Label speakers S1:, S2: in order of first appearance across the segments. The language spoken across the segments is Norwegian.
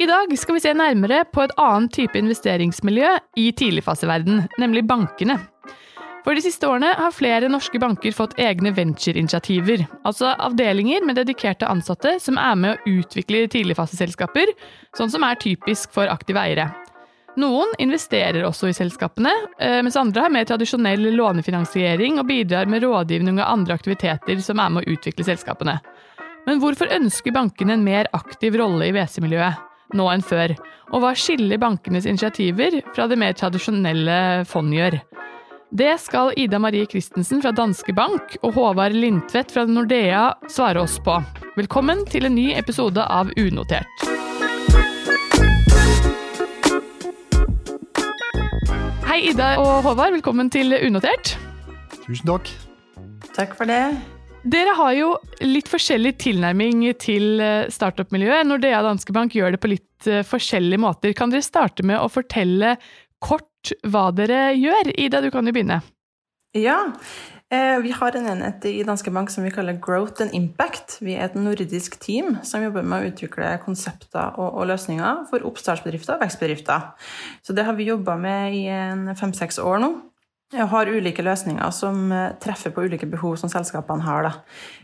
S1: I dag skal vi se nærmere på et annet type investeringsmiljø i tidligfaseverden, nemlig bankene. For de siste årene har flere norske banker fått egne ventureinitiativer, altså avdelinger med dedikerte ansatte som er med å utvikle tidligfaseselskaper, sånn som er typisk for aktive eiere. Noen investerer også i selskapene, eh, mens andre har mer tradisjonell lånefinansiering og bidrar med rådgivning og andre aktiviteter som er med å utvikle selskapene. Men hvorfor ønsker bankene en mer aktiv rolle i WC-miljøet nå enn før? Og hva skiller bankenes initiativer fra det mer tradisjonelle fond gjør? Det skal Ida Marie Christensen fra Danske Bank og Håvard Lindtvedt fra Nordea svare oss på. Velkommen til en ny episode av Unotert. Hei, Ida og Håvard. Velkommen til Unotert.
S2: Tusen takk.
S3: Takk for det.
S1: Dere har jo litt forskjellig tilnærming til startup-miljøet. Nordea og Danske Bank gjør det på litt forskjellige måter. Kan dere starte med å fortelle kort hva dere gjør. Ida, du kan jo begynne.
S3: Ja. Eh, vi har en enhet i Danske Bank som vi kaller Growth and Impact. Vi er et nordisk team som jobber med å utvikle konsepter og, løsninger for oppstartsbedrifter og vekstbedrifter. Så det har vi jobba med i fem-seks år nå og har ulike løsninger som eh, treffer på ulike behov som selskapene har. Da.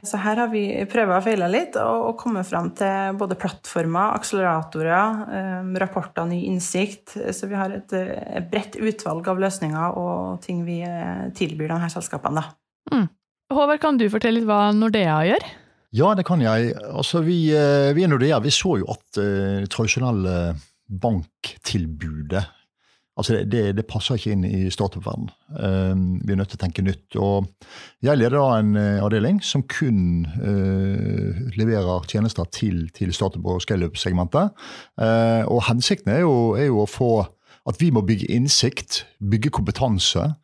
S3: Så her har vi prøvd og feila litt og kommet fram til både plattformer, akseleratorer, eh, rapporter, ny innsikt. Så vi har et, eh, et bredt utvalg av løsninger og ting vi tilbyr de her selskapene. Mm.
S1: Håvard, kan du fortelle litt hva Nordea gjør?
S2: Ja, det kan jeg. Altså, vi, vi i Nordea vi så jo at det tradisjonelle banktilbudet Altså det, det, passer ikke inn i startup-verdenen. Uh, vi er nødt til å tenke nytt. Og jeg leder da en uh, avdeling som kun uh, leverer tjenester til, til startup- og scaleup-segmentet. Uh, og hensikten er jo, er jo, å få at vi må bygge innsikt, bygge kompetanse.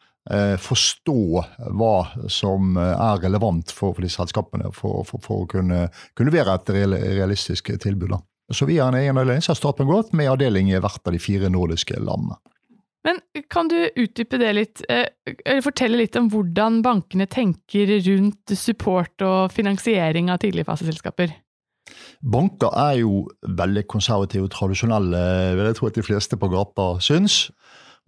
S2: forstå hva som er relevant for, for disse selskapene for, for, for, å kunne, kunne levere et realistisk tilbud. Så vi har en egen avdeling som har startet godt, med avdeling i hvert av de fire nordiske landene.
S1: Men kan du utdype det litt, eh, eller fortelle litt om hvordan bankene tenker rundt support og finansiering av tidligfaseselskaper?
S2: Banker er jo veldig konservative og tradisjonelle, vil jeg tro at de fleste på gata syns.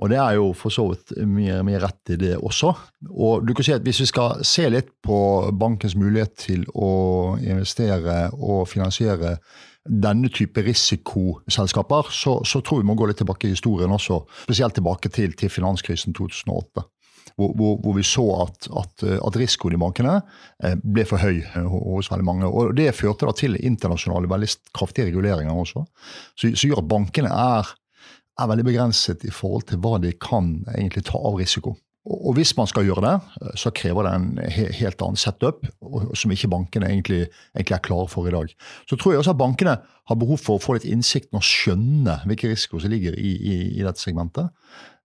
S2: Og det er jo for så vidt mye, mye rett i det også. Og du kan si at Hvis vi skal se litt på bankens mulighet til å investere og finansiere denne type risikoselskaper, så, så, tror vi må gå litt tilbake i historien også. Spesielt tilbake til, til finanskrisen 2008. Hvor, hvor, hvor, vi så at, at, at, risikoen i bankene eh, ble for høy eh, hos veldig mange. Og Det førte da til internasjonale, veldig kraftige reguleringer også, som gjør at bankene er, er veldig begrenset i forhold til hva de kan egentlig ta av risiko. Og hvis man skal gjøre det, så krever det en helt annen setup, som ikke bankene egentlig, egentlig, er klare for i dag. Så tror jeg også at bankene har behov for å få litt innsikt og skjønne hvilke risikoer som ligger i, i, i dette segmentet.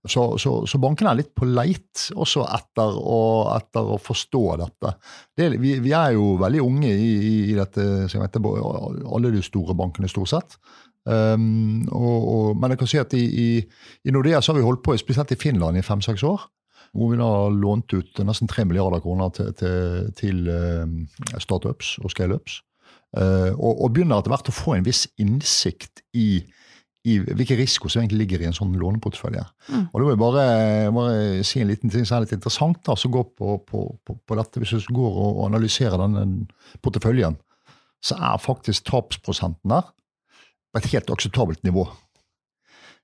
S2: Så, så, så, bankene er litt på leit også etter å, etter å forstå dette. Det, vi, vi, er jo veldig unge i, i dette segmentet, alle de store bankene stort sett. Um, og, og, men jeg kan si at i, i, i Nordea så har vi holdt på, spesielt i Finland, i fem-seks år hvor vi da lånt ut nesten 3 milliarder kroner til, til, til uh, startups og scaleups. Uh, og, og, begynner etter hvert å få en viss innsikt i, i hvilke risiko som egentlig ligger i en sånn låneportefølje. Mm. Og da vil jeg bare, bare, si en liten ting som er litt interessant, da, som går på, på, på, på, dette. Hvis du går og analyserer denne porteføljen, så er faktisk tapsprosenten der på et helt akseptabelt nivå.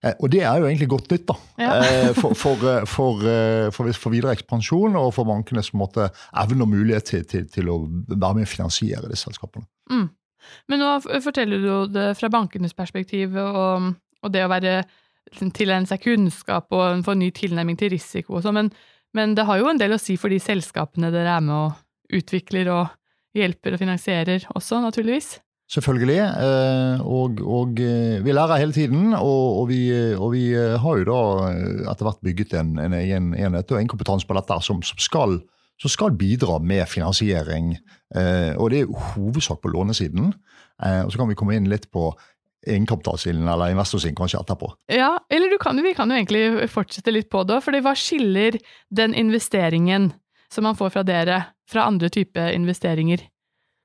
S2: Eh, og det er jo egentlig godt nytt da, ja. Eh, for, for, eh, for, for, videre ekspansjon og for bankenes måte, evne og mulighet til, til, til, å være med å finansiere disse selskapene. Mm.
S1: Men nå forteller du det fra bankenes perspektiv, og, og det å være tilegne seg kunnskap og få en ny tilnærming til risiko og sånn, men, men, det har jo en del å si for de selskapene dere er med og utvikler og hjelper og finansierer også, naturligvis?
S2: Selvfølgelig. Eh, og, og, eh, vi lærer hele tiden. Og, og, vi, og, vi, eh, har jo da etter hvert bygget en, en egen enhet og en kompetanse på dette som, som, skal, som skal, bidra med finansiering. Og det er hovedsak på lånesiden. Og så kan vi komme inn litt på egenkapitalsiden eller investorsiden kanskje etterpå.
S1: Ja, eller kan, vi kan jo egentlig fortsette litt på det. For hva skiller den investeringen som man får fra dere, fra andre typer investeringer?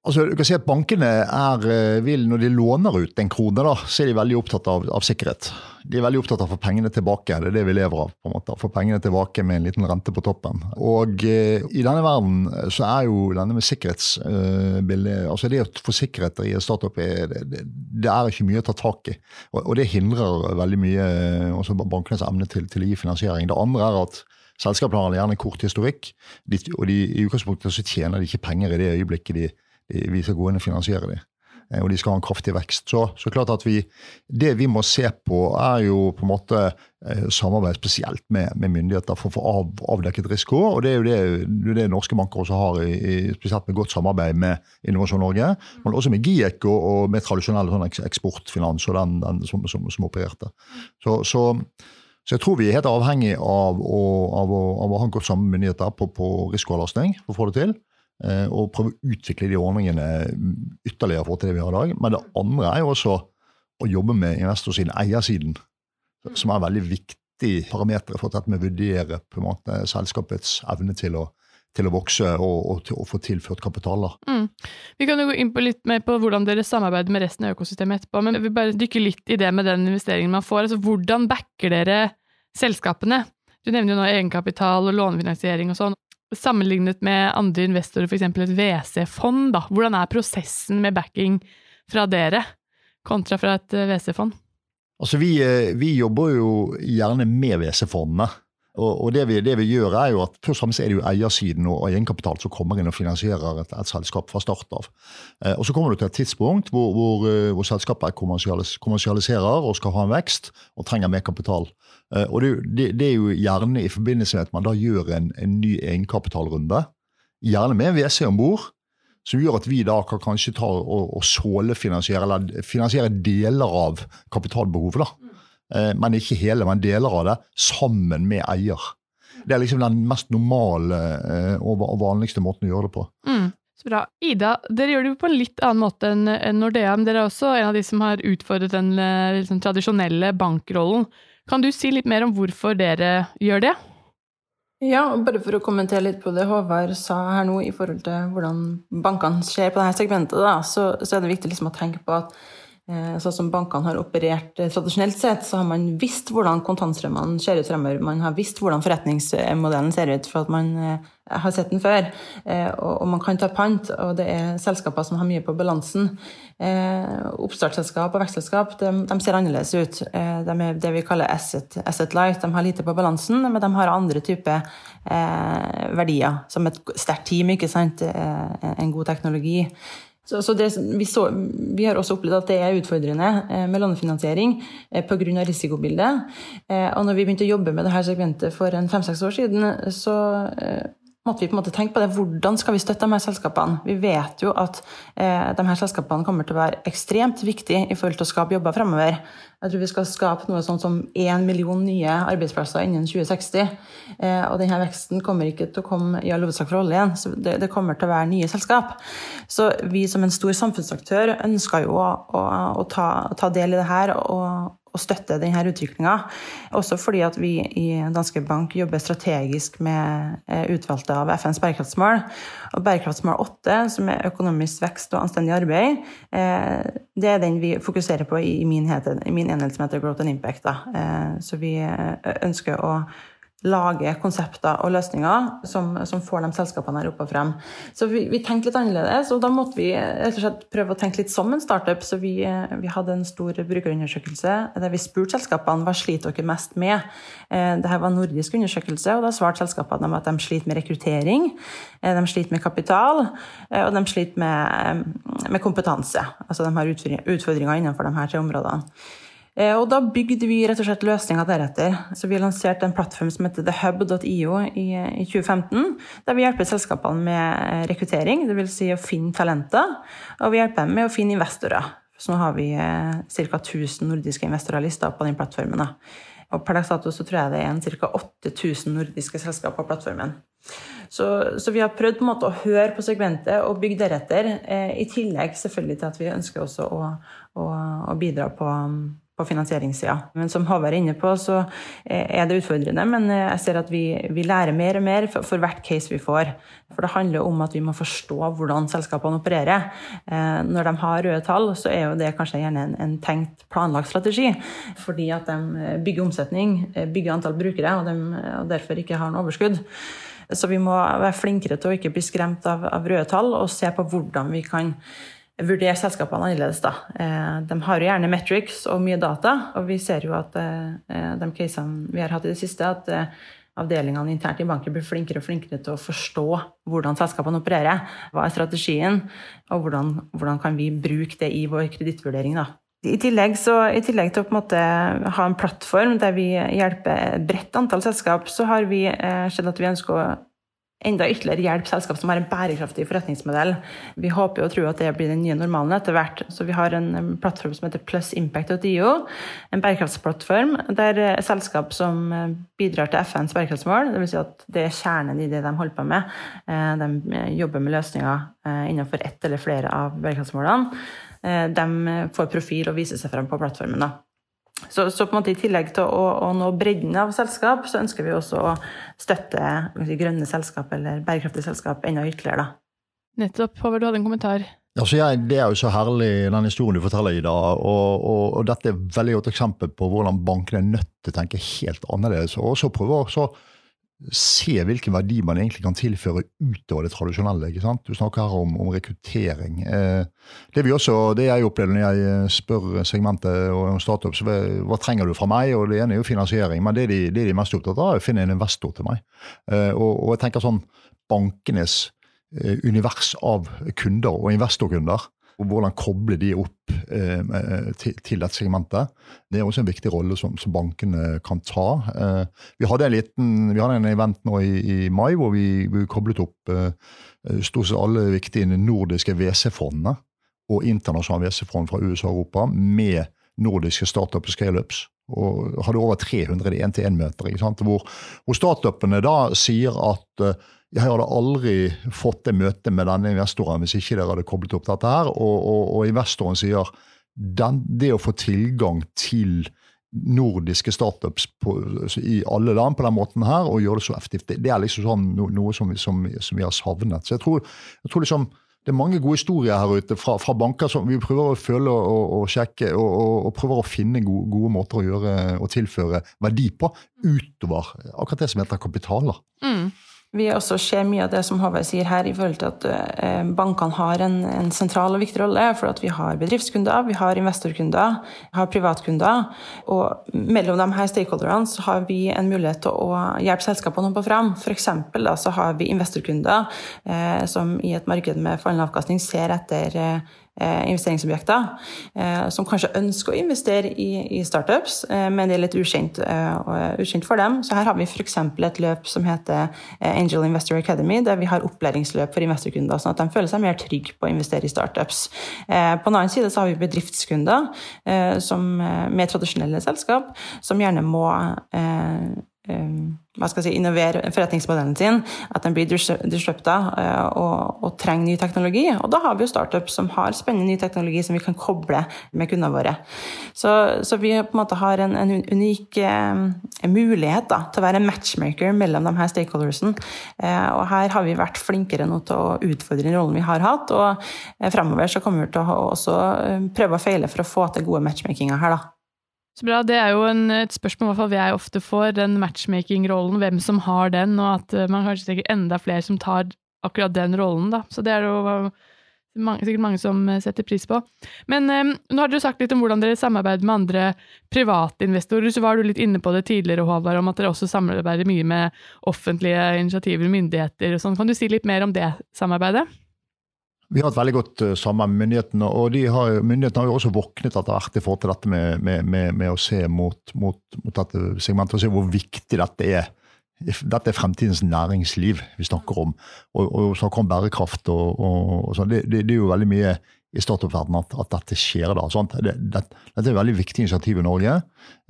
S2: Altså, du kan si at Bankene er, eh, vil, når de låner ut en krone, da, så er de veldig opptatt av, av, sikkerhet. De er veldig opptatt av å få pengene tilbake. Det er det vi lever av. på en måte, Få pengene tilbake med en liten rente på toppen. Og eh, I denne verden så er jo denne med sikkerhetsbildet eh, altså Det å få sikkerhet i en startup er, det, det, er ikke mye å ta tak i. Og, og det hindrer veldig mye eh, også bankenes evne til, til, å gi finansiering. Det andre er at selskapene har gjerne kort historikk, og de, i utgangspunktet så tjener de ikke penger i det øyeblikket de vi skal gå inn og finansiere dem. Eh, og de skal ha en kraftig vekst. Så, så klart at vi, Det vi må se på, er jo på en måte eh, samarbeid spesielt med, med myndigheter for å få av, avdekket risiko. og Det er jo det, det norske banker også har, i, spesielt med godt samarbeid med Innovasjon Norge. Men også med GIEK og, og med tradisjonell sånn eksportfinans og den, den som, som, som, opererte. Så, så, så, jeg tror vi er helt avhengig av å, av å, av å ha godt sammen med myndigheter på, på risikoavlastning for å få det til. Eh, og prøve å utvikle de ordningene ytterligere for til det vi har i dag. Men det andre er jo også å jobbe med investorsiden, eiersiden, som er veldig viktig parameter for at vi vurderer på en måte selskapets evne til å, til å vokse og, og, til å få tilført kapital.
S1: Mm. Vi kan jo gå inn på litt mer på hvordan dere samarbeider med resten av økosystemet etterpå, men jeg vil bare dykke litt i det med den investeringen man får. Altså, hvordan backer dere selskapene? Du nevner jo nå egenkapital og lånefinansiering og sånn. Sammenlignet med andre investorer, f.eks. et WC-fond, da. Hvordan er prosessen med backing fra dere kontra fra et eh, WC-fond?
S2: Altså vi, eh, vi, jobber jo gjerne med WC-fondene. Og, og det, vi, det, vi, gjør er jo at Først og fremst er det jo eiersiden og egenkapital som kommer inn og finansierer et, et selskap fra start av. Eh, og Så kommer du til et tidspunkt hvor, hvor, eh, hvor selskapet kommersialis, kommersialiserer og skal ha en vekst og trenger mer kapital. Eh, og det, det, det, er jo gjerne i forbindelse med at man da gjør en, en ny egenkapitalrunde. Gjerne med en WC om bord, som gjør at vi da kan kanskje ta og, og sålefinansiere eller finansiere deler av kapitalbehovet. da. Eh, men ikke hele, men deler av det, sammen med eier. Det er liksom den mest normale eh, og vanligste måten å gjøre det på.
S1: Mm. Så bra. Ida, dere gjør det jo på en litt annen måte enn Nordea, men dere er også en av de som har utfordret den liksom, tradisjonelle bankrollen. Kan du si litt mer om hvorfor dere gjør det?
S3: Ja, bare for å kommentere litt på det Håvard sa her nå i forhold til hvordan bankene ser på dette segmentet, da, så, så, er det viktig liksom å tenke på at Eh, sånn som bankene har operert eh, tradisjonelt sett, så har man visst hvordan kontantstrømmene ser ut fremover. Man har visst hvordan forretningsmodellen ser ut, for at man eh, har sett den før. Og man kan ta pant, og det er selskaper som har mye på balansen. Oppstartsselskap og vekstselskap de, de, ser annerledes ut. De er det vi kaller asset, asset light. De har lite på balansen, men de har andre typer verdier, som et sterkt team, ikke sant? en god teknologi. Så, det, vi, så, vi, har også opplevd at det er utfordrende eh, med lånefinansiering eh, pga. risikobildet. Eh, og når vi begynte å jobbe med dette segmentet for en fem-seks år siden, så måtte vi på en måte tenke på det. Hvordan skal vi støtte de her selskapene? Vi vet jo at eh, de her selskapene kommer til å være ekstremt viktige i forhold til å skape jobber fremover. Jeg tror vi skal skape noe sånt som én million nye arbeidsplasser innen 2060. Eh, og denne veksten kommer ikke til å komme i all hovedsak fra oljen. så det, det, kommer til å være nye selskap. Så vi som en stor samfunnsaktør ønsker jo å, å, å ta, ta, del i det her og, å støtte denne utviklinga. Også fordi at vi i Danske Bank jobber strategisk med eh, utvalgte av FNs bærekraftsmål. Og bærekraftsmål 8, som er økonomisk vekst og anstendig arbeid, eh, det er den vi fokuserer på i min, enhet som heter Growth and Impact. Eh, så vi ønsker å lage konsepter og løsninger som, som får de selskapene her opp og frem. Så vi, vi, tenkte litt annerledes, og da måtte vi slett prøve å tenke litt som en startup. Så vi, vi hadde en stor brukerundersøkelse der vi spurte selskapene hva sliter dere mest med. Eh, Dette var en nordisk undersøkelse, og da svarte selskapene at de sliter med rekruttering, eh, de sliter med kapital, eh, og de sliter med, med kompetanse. Altså de har utfordringer innenfor her tre områdene. Eh, og da bygde vi rett og slett løsninger deretter. Så vi lanserte en plattform som heter thehub.io i, i 2015, der vi hjelper selskapene med rekruttering, dvs. Si å finne talenter, og vi hjelper dem med å finne investorer. Så nå har vi eh, ca. 1000 nordiske investorer lista på den plattformen. Og per dags dato så tror jeg det er ca. 8000 nordiske selskaper på plattformen. Så, så, vi har prøvd på en måte å høre på segmentet og bygge deretter. Eh, I tillegg selvfølgelig til at vi ønsker også å, å, å bidra på, på finansieringssida. Men som Håvard er inne på, så er det utfordrende. Men jeg ser at vi, vi lærer mer og mer for, for, hvert case vi får. For det handler om at vi må forstå hvordan selskapene opererer. Eh, når de har røde tall, så er jo det kanskje gjerne en, en tenkt planlagt strategi. Fordi at de bygger omsetning, bygger antall brukere, og, de, og derfor ikke har noe overskudd. Så vi må være flinkere til å ikke bli skremt av, av røde tall, og se på hvordan vi kan vurdere selskapene annerledes. Da. Eh, de har jo gjerne metrics og mye data, og vi ser jo at eh, de casene vi har hatt i det siste, at eh, avdelingene internt i banken blir flinkere og flinkere til å forstå hvordan selskapene opererer. Hva er strategien, og hvordan, hvordan kan vi bruke det i vår kredittvurdering. I tillegg, så, I tillegg, til å en ha en plattform der vi hjelper bredt antall selskap, så har vi eh, sett at vi ønsker å enda ytterligere hjelpe selskap som har en bærekraftig forretningsmodell. Vi håper og tror at det blir den nye normalen etter hvert. Så vi har en plattform som heter PlusImpact.io, en bærekraftsplattform der eh, selskap som eh, bidrar til FNs bærekraftsmål, dvs. Si at det er kjernen i det de holder på med, eh, de jobber med løsninger innenfor ett eller flere av bærekraftsmålene, de får profil og viser seg frem på plattformen. da. Så, så, på en måte i tillegg til å, å, nå bredden av selskap, så ønsker vi også å støtte grønne selskap eller bærekraftige selskap enda ytterligere.
S1: Da. Nettopp. Håvard, du hadde en kommentar?
S2: Altså jeg, det er jo så herlig, den historien du forteller, Ida. Og, og, og dette er et veldig godt eksempel på hvordan bankene er nødt til å tenke helt annerledes. Og så prøve å se hvilken verdi man egentlig kan tilføre utover det tradisjonelle. ikke sant? Du snakker her om, om rekruttering. Eh, det, vi også, det jeg opplever når jeg eh, spør segmentet om startups hva, hva trenger du fra meg, og det ene er jo finansiering, men det de, det de er mest opptatt av, er å finne en investor til meg. Eh, og, og, jeg tenker sånn bankenes eh, univers av kunder og investorkunder og hvordan koble de opp eh, til, til, dette segmentet. Det er også en viktig rolle som, som bankene kan ta. Eh, vi, hadde en liten, vi hadde en event nå i, i mai hvor vi, vi koblet opp eh, stort sett alle viktige nordiske WC-fondene og internasjonale WC-fond fra USA og Europa med nordiske startup og scaleups. Og hadde over 300 én-til-én-møter. Hvor, hvor startupene da sier at uh, jeg hadde aldri fått det møtet med denne investoren hvis ikke dere hadde koblet opp dette her. Og, og, og investoren sier den, det å få tilgang til nordiske startups på, i alle land på den måten her, og gjøre det så effektivt, det, det er liksom sånn no, noe som, som, som, vi har savnet. Så jeg tror, jeg tror liksom det er mange gode historier her ute fra, fra banker som vi prøver å føle og, og, og sjekke, og, og, prøver å finne gode, gode, måter å gjøre og tilføre verdi på, utover akkurat det som heter kapitaler. Mm.
S3: Vi også ser mye av det som Håvard sier her, i forhold til at eh, bankene har en, en, sentral og viktig rolle. For at vi har bedriftskunder, vi har investorkunder, vi har privatkunder. Og mellom de her stakeholderne så har vi en mulighet til å hjelpe selskapene opp og fram. F.eks. så har vi investorkunder eh, som i et marked med fallende avkastning ser etter eh, investeringsobjekter eh, som kanskje ønsker å investere i, i startups, eh, men det er litt ukjent, ukjent, for dem. Så her har vi f.eks. et løp som heter Angel Investor Academy, der vi har opplæringsløp for investorkunder, sånn at de føler seg mer trygge på å investere i startups. På den annen side så har vi bedriftskunder som, med tradisjonelle selskap, som gjerne må hva skal jeg si, innovere forretningsmodellen sin, at den blir disrupta eh, og, og, trenger ny teknologi. Og da har vi jo startups som har spennende ny teknologi som vi kan koble med kundene våre. Så, så vi på en måte har en, en unik en mulighet da, til å være en matchmaker mellom de her stakeholdersene. Eh, og her har vi vært flinkere nå til å utfordre den rollen vi har hatt. Og eh, fremover så kommer vi til å også eh, prøve og feile for å få til gode matchmakinger her, da.
S1: Så bra. Det er jo en, et spørsmål hvert jeg ofte får, den matchmaking-rollen, hvem som har den, og at eh, man kanskje tenker enda flere som tar akkurat den rollen, da. Så det er jo mange, sikkert mange som eh, setter pris på. Men um, nå har dere sagt litt om hvordan dere samarbeider med andre private investorer. Så var du litt inne på det tidligere, Håvard, om at dere også samarbeider mye med offentlige initiativer, myndigheter og sånn. Kan du si litt mer om det samarbeidet?
S2: Vi har et veldig godt uh, samarbeid med myndighetene, og har, myndighetene har jo også våknet etter hvert i forhold til dette med, med, med, med å se mot, mot, mot, dette segmentet og se hvor viktig dette er. Dette er fremtidens næringsliv vi snakker om, og, og snakker om bærekraft. og, og, og sånn. det, det, det, er jo veldig mye i startup-verdenen at, at, dette skjer. da. Det, det, dette er et veldig viktig initiativ i Norge.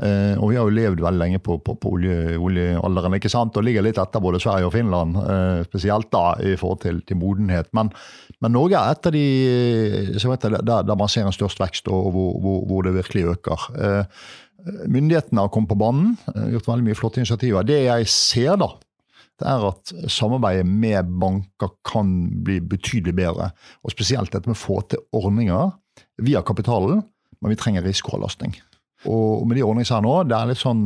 S2: Eh, og vi har jo levd veldig lenge på, på, på olje, oljealderen ikke sant? og ligger litt etter både Sverige og Finland, eh, spesielt da i forhold til, til modenhet. Men, men, Norge er et av de der, der, man ser en størst vekst, og hvor, hvor, hvor det virkelig øker. Eh, myndighetene har kommet på banen, eh, gjort veldig mye flotte initiativer. Det jeg ser, da, er at samarbeidet med banker kan bli betydelig bedre. Og spesielt dette med å få til ordninger via kapitalen, men vi trenger risikoavlastning. Og med de ordningene som er nå, det er litt sånn,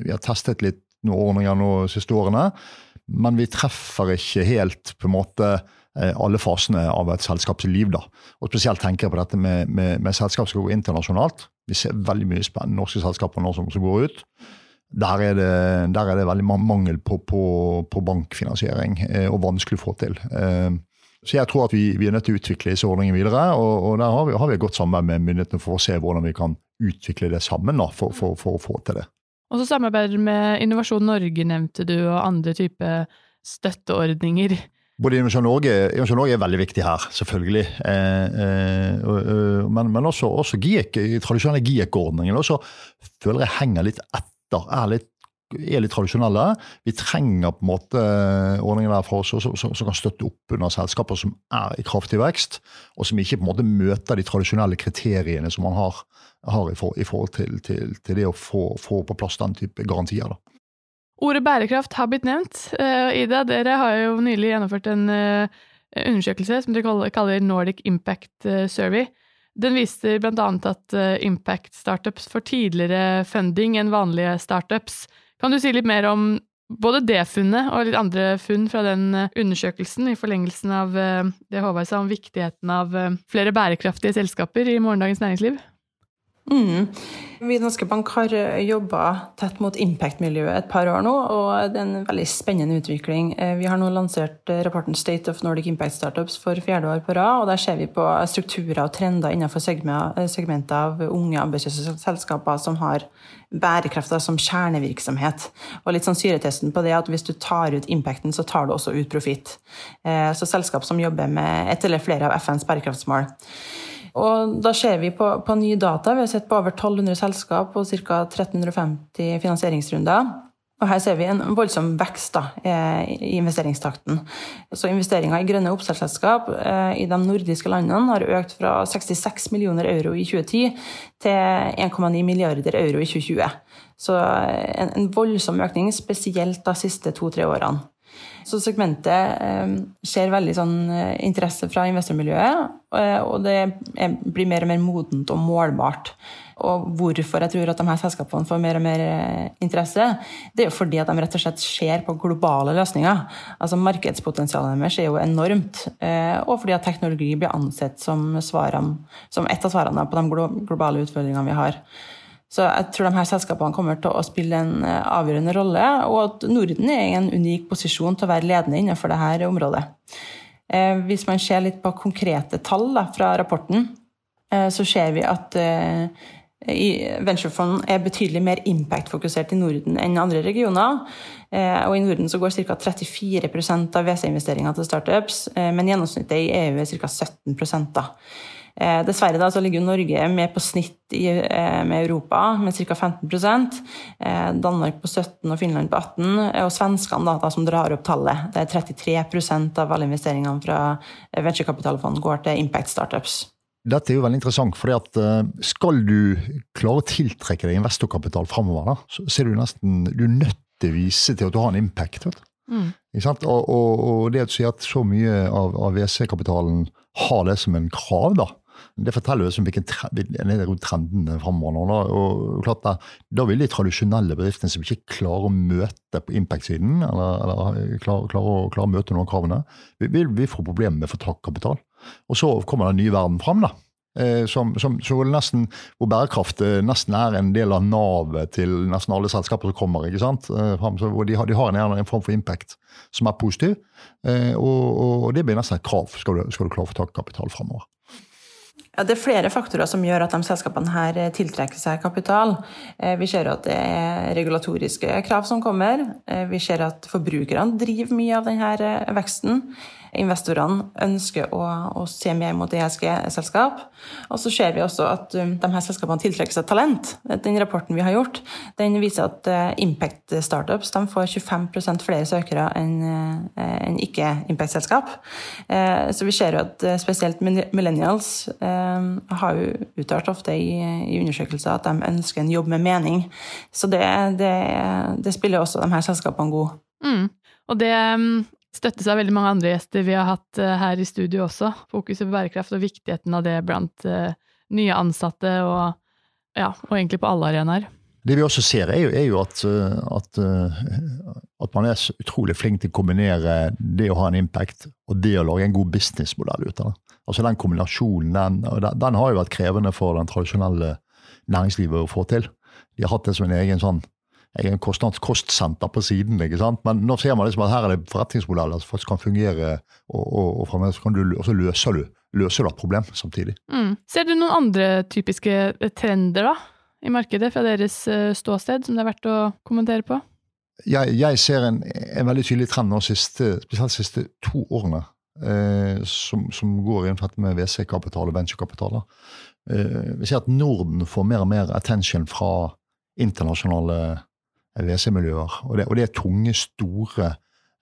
S2: Vi har testet litt noen ordninger nå de siste årene, men vi treffer ikke helt på en måte eh, alle fasene av et selskaps liv. da. Og Spesielt tenker jeg på dette med, med, med selskap som går internasjonalt. Vi ser veldig mye spennende norske selskaper nå som går ut. Der er, det, der er det, veldig mangel på, på, på bankfinansiering, eh, og vanskelig å få til. Eh, så jeg tror at vi, vi er nødt til å utvikle disse ordningene videre. Og, og der har vi, har vi, et godt samarbeid med myndighetene for å se hvordan vi kan utvikle det sammen da, for, for, for, å få til det.
S1: Og så samarbeider med Innovasjon Norge, nevnte du, og andre typer støtteordninger.
S2: Både Innovasjon Norge, Innovasjon Norge er veldig viktig her, selvfølgelig. Eh, eh, men, men, også, også GIEK, tradisjonelle GIEK-ordningen også føler jeg henger litt etter bedrifter er litt, er litt tradisjonelle. Vi trenger på en måte ordninger der for oss som, kan støtte opp under selskaper som er i kraftig vekst, og som ikke på en måte møter de tradisjonelle kriteriene som man har, har i, for, i, forhold til, til, til, det å få, få, på plass den type garantier. Da.
S1: Ordet bærekraft har blitt nevnt. Uh, Ida, dere har jo nylig gjennomført en uh, undersøkelse som dere kaller Nordic Impact eh, Survey. Den viser bl.a. at eh, impact startups får tidligere funding enn vanlige startups. Kan du si litt mer om både det funnet og litt andre funn fra den eh, undersøkelsen i forlengelsen av eh, det Håvard sa om viktigheten av flere bærekraftige selskaper i morgendagens næringsliv?
S3: Mm. Vi i Norske Bank har eh, jobba tett mot impact-miljøet et par år nå, og det er en veldig spennende utvikling. Eh, vi har nå lansert eh, rapporten State of Nordic Impact Startups for fjerde år på rad, og der ser vi på strukturer og trender innenfor segmentet av unge, ambisiøse selskaper som har bærekrafta som kjernevirksomhet. Og litt sånn syretesten på det at hvis du tar ut impacten, så tar du også ut profitt. Så selskap som jobber med ett eller flere av FNs bærekraftsmål. Og da ser vi på, på nye data. Vi har sett på over 1200 selskap og ca. 1350 finansieringsrunder. Og her ser vi en voldsom vekst da, eh, i investeringstakten. Så Investeringer i grønne oppstartsselskap eh, i de nordiske landene har økt fra 66 millioner euro i 2010 til 1,9 milliarder euro i 2020. Så eh, en, en voldsom økning, spesielt de siste to-tre årene. Så segmentet eh, ser veldig sånn eh, interesse fra investormiljøet, eh, og det blir mer og mer modent og målbart. Og hvorfor jeg tror at de her selskapene får mer og mer eh, interesse, det er jo fordi at de rett og slett ser på globale løsninger. Altså Markedspotensialet deres er jo enormt, og fordi at teknologi blir ansett som, svarene, som et av svarene på de globale utfordringene vi har. Så jeg tror de her selskapene kommer til å spille en eh, avgjørende rolle, og at Norden er i en unik posisjon til å være ledende innenfor dette området. Eh, hvis man ser litt på konkrete tall da, fra rapporten, eh, så ser vi at venturefond er betydelig mer impact-fokusert i Norden enn andre regioner. Og I Norden så går ca. 34% av WC-investeringer til startups, men gjennomsnittet i EU er ca. 17 da. Eh, dessverre da, så ligger Norge med på snitt i, eh, med Europa, med ca. 15 eh, Danmark på 17 og Finland på 18 Og svenskene, da, da, som drar opp tallet. Det er 33% av alle investeringene fra venturekapitalfond går til impact startups.
S2: Dette er jo veldig interessant, for skal du klare å tiltrekke deg investorkapital framover, så er du nesten du er nødt til å vise til at du har en impact. vet du. Mm. Og, og, og, det at du sier at så mye av, av VC-kapitalen har det som en krav, da, det forteller jo hvilken trenden framover. nå. Og klart da, da vil de tradisjonelle bedriftene som ikke klarer å møte på impact-siden, eller, eller klarer, klarer, klarer, å møte noen av kravene, vil vi få problemer med å få kapital. Og så kommer den nye verden fram. da. Eh, som, som, nesten, hvor bærekraft eh, nesten er en del av navet til nesten alle selskaper som kommer. ikke sant? Eh, hvor de har, de har en, en, form for impact som er positiv. Og, og, det blir nesten et krav skal du, skal du klare å få tak i kapital framover.
S3: Ja, det er flere faktorer som gjør at de selskapene her eh, tiltrekker seg kapital. Eh, vi ser at det er regulatoriske krav som kommer. Eh, vi ser at forbrukerne driver mye av denne veksten. Investorene ønsker å, å se mer mot ESG-selskap. Og så ser vi også at um, de her selskapene tiltrekker seg talent. Den rapporten vi har gjort, den viser at uh, impact startups de får 25% flere søkere enn uh, en ikke-impact-selskap. Uh, så vi ser jo at spesielt millennials har jo uttalt ofte i, i undersøkelser at de ønsker en jobb med mening. Så det, det, det spiller også de her selskapene god.
S1: Mm. Og det um, støttes av veldig mange andre gjester vi har hatt uh, her i studio også. Fokuset på bærekraft og viktigheten av det blant uh, nye ansatte og, ja, og egentlig på alle arenaer.
S2: Det vi også ser, er jo, er jo at, uh, at, at, man er så utrolig flink til å kombinere det å ha en impact og det å lage en god businessmodell ut av det. Altså Den kombinasjonen den, den har jo vært krevende for den tradisjonelle næringslivet å få til. De har hatt det som en egen sånn egen kostsenter på siden. ikke sant? Men nå ser man liksom at her er det forretningsmodeller som faktisk kan fungere, og, og, og, fremdeles kan du, og så løser du, løser du et problem samtidig.
S1: Mm. Ser du noen andre typiske eh, trender da, i markedet fra deres eh, ståsted som det er verdt å kommentere på?
S2: Jeg, jeg ser en, en, veldig tydelig trend nå, siste, spesielt de siste to årene, eh, som, som, går inn med WC-kapital og venturekapital. Eh, vi ser at Norden får mer og mer attention fra internasjonale WC-miljøer. Og, og, det er tunge, store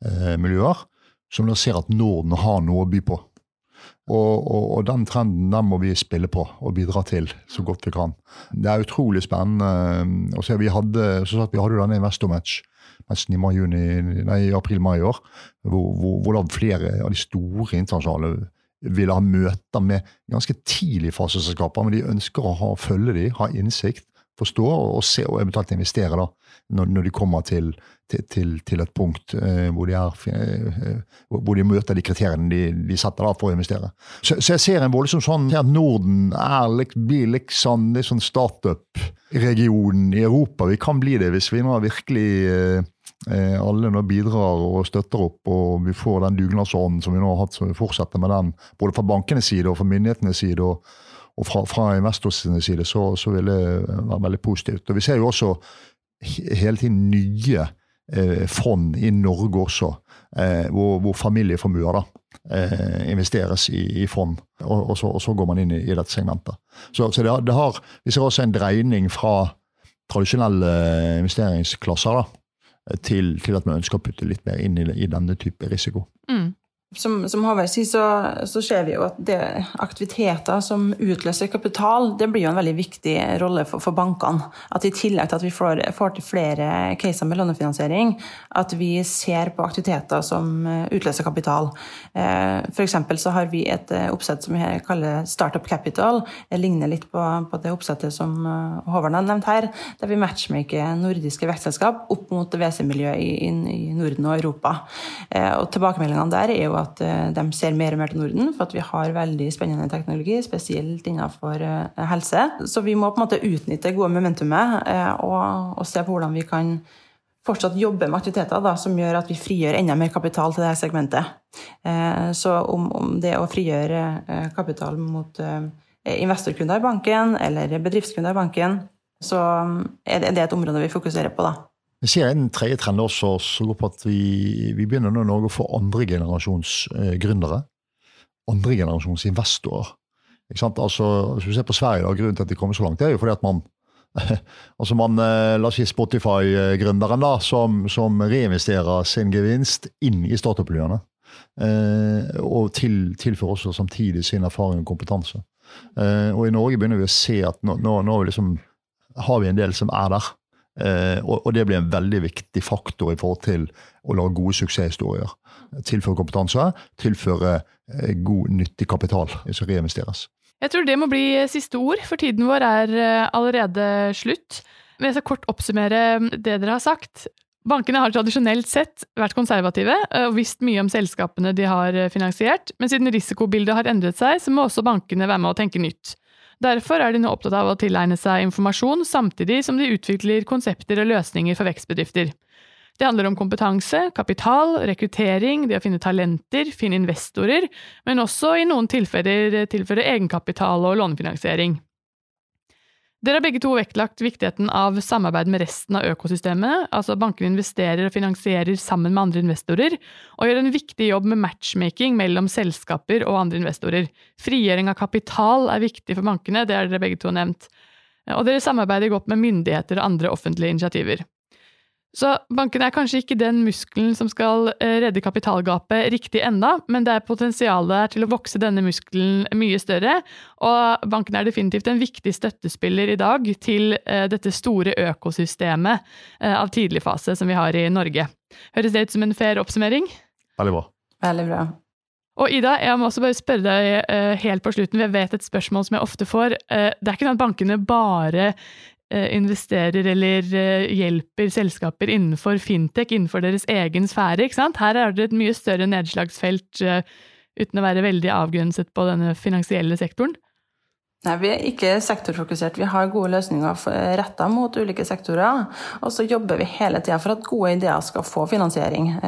S2: eh, miljøer som da ser at Norden har noe å by på. Og, og, og, den trenden den må vi spille på og bidra til så godt vi kan. Det er utrolig spennende. Og så vi hadde, så vi hadde denne Investor-match i, mai, juni, nei, i april-mai i år, hvor, hvor, hvor da flere av de store internasjonale ville ha møter med ganske tidlig faseselskaper, men de ønsker å ha, følge dem, ha innsikt, forstå og se og eventuelt investere da, når, når de kommer til, til, til, et punkt eh, hvor, de er, eh, hvor, de møter de kriteriene de, de setter da for å investere. Så, så, jeg ser en voldsom sånn at Norden er, blir liksom sånn startup-regionen i Europa. Vi kan bli det hvis vi nå virkelig eh, eh, alle nå bidrar og støtter opp, og vi får den dugnadsånden som vi nå har hatt, så vi fortsetter med den både fra bankenes side og fra myndighetenes side. og og fra, fra investors side så, så, vil det være veldig positivt. Og Vi ser jo også hele tiden nye eh, fond i Norge også, eh, hvor, hvor, familieformuer da, eh, investeres i, i fond. Og, og, så, og, så, går man inn i, i dette segmentet. Så, så det, det, har, Vi ser også en dreining fra tradisjonelle investeringsklasser da, til, til, at vi ønsker å putte litt mer inn i, i denne type risiko.
S3: Mm som, som Håvard sier, så, så, ser vi jo at det, aktiviteter som utløser kapital, det blir jo en veldig viktig rolle for, for bankene. At i tillegg til at vi får, får, til flere caser med lånefinansiering, at vi ser på aktiviteter som eh, utløser kapital. Eh, F.eks. så har vi et eh, oppsett som vi kaller Startup Capital. Det ligner litt på, på det oppsettet som Håvard har nevnt her, der vi matchmaker nordiske vekstselskap opp mot WC-miljøet i, i, Norden og Europa. Og tilbakemeldingene der er jo at eh, de ser mer og mer til Norden, for at vi har veldig spennende teknologi, spesielt innenfor eh, helse. Så vi må på en måte utnytte gode momentumet eh, og, og se på hvordan vi kan fortsatt jobbe med aktiviteter da, som gjør at vi frigjør enda mer kapital til dette segmentet. Så om, om det å frigjøre kapital mot investorkunder i banken eller bedriftskunder i banken, så er det et område vi fokuserer på. da.
S2: Vi ser en tredje trend også som går på at vi, vi begynner nå å få andregenerasjons eh, gründere. Andregenerasjons investorer. Ikke sant? Altså, hvis vi ser på Sverige, da, grunnen til at de kommer så langt, det er jo fordi at man altså man, eh, La oss si Spotify-gründeren da, som, som, reinvesterer sin gevinst inn i startup-miljøene. Eh, og til, tilfører også samtidig sin erfaring og kompetanse. Eh, og i Norge begynner vi å se at nå, nå, nå liksom, har vi en del som er der. Eh, og, det blir en veldig viktig faktor i forhold til å lage gode suksesshistorier. Tilføre kompetanse, tilføre eh, god, nyttig kapital som reinvesteres.
S1: Jeg tror det må bli siste ord, for tiden vår er eh, allerede slutt. Men jeg skal kort oppsummere det dere har sagt. Bankene har tradisjonelt sett vært konservative og visst mye om selskapene de har finansiert, men siden risikobildet har endret seg, så må også bankene være med å tenke nytt. Derfor er de nå opptatt av å tilegne seg informasjon, samtidig som de utvikler konsepter og løsninger for vekstbedrifter. Det handler om kompetanse, kapital, rekruttering, det å finne talenter, finne investorer, men også i noen tilfeller tilføre egenkapital og lånefinansiering. Dere har begge to vektlagt viktigheten av samarbeid med resten av økosystemet. altså Bankene investerer og finansierer sammen med andre investorer, og gjør en viktig jobb med matchmaking mellom selskaper og andre investorer. Frigjøring av kapital er viktig for bankene, det har dere begge to nevnt. Og dere samarbeider godt med myndigheter og andre offentlige initiativer. Så bankene er kanskje ikke den muskelen som skal eh, redde kapitalgapet riktig enda, men det er potensialet til å vokse denne muskelen mye større, og bankene er definitivt en viktig støttespiller i dag til eh, dette store økosystemet eh, av tidligfase som vi har i Norge. Høres det ut som en fair oppsummering?
S2: Veldig bra.
S3: Veldig bra.
S1: Og Ida, jeg må også bare spørre deg helt på slutten, jeg vet et spørsmål som jeg ofte får. det er ikke sånn at bankene bare investerer eller eh, hjelper selskaper innenfor fintech, innenfor deres egen sfære. ikke sant? Her er det et mye større nedslagsfelt eh, uten å være veldig avgrenset på denne finansielle sektoren.
S3: Nei, Vi er ikke sektorfokusert. Vi har gode løsninger retta mot ulike sektorer. Og så jobber vi hele tida for at gode ideer skal få finansiering.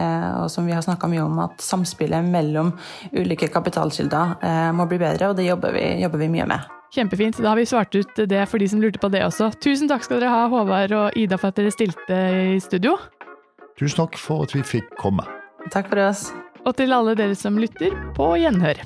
S3: Og som vi har snakka mye om, at samspillet mellom ulike kapitalkilder må bli bedre, og det jobber vi, jobber vi mye med.
S1: Kjempefint. Da har vi svart ut det for de som lurte på det også. Tusen takk skal dere ha, Håvard og Ida, for at dere stilte i studio.
S2: Tusen takk for at vi fikk komme.
S3: Takk for oss.
S1: Og til alle dere som lytter, på gjenhør.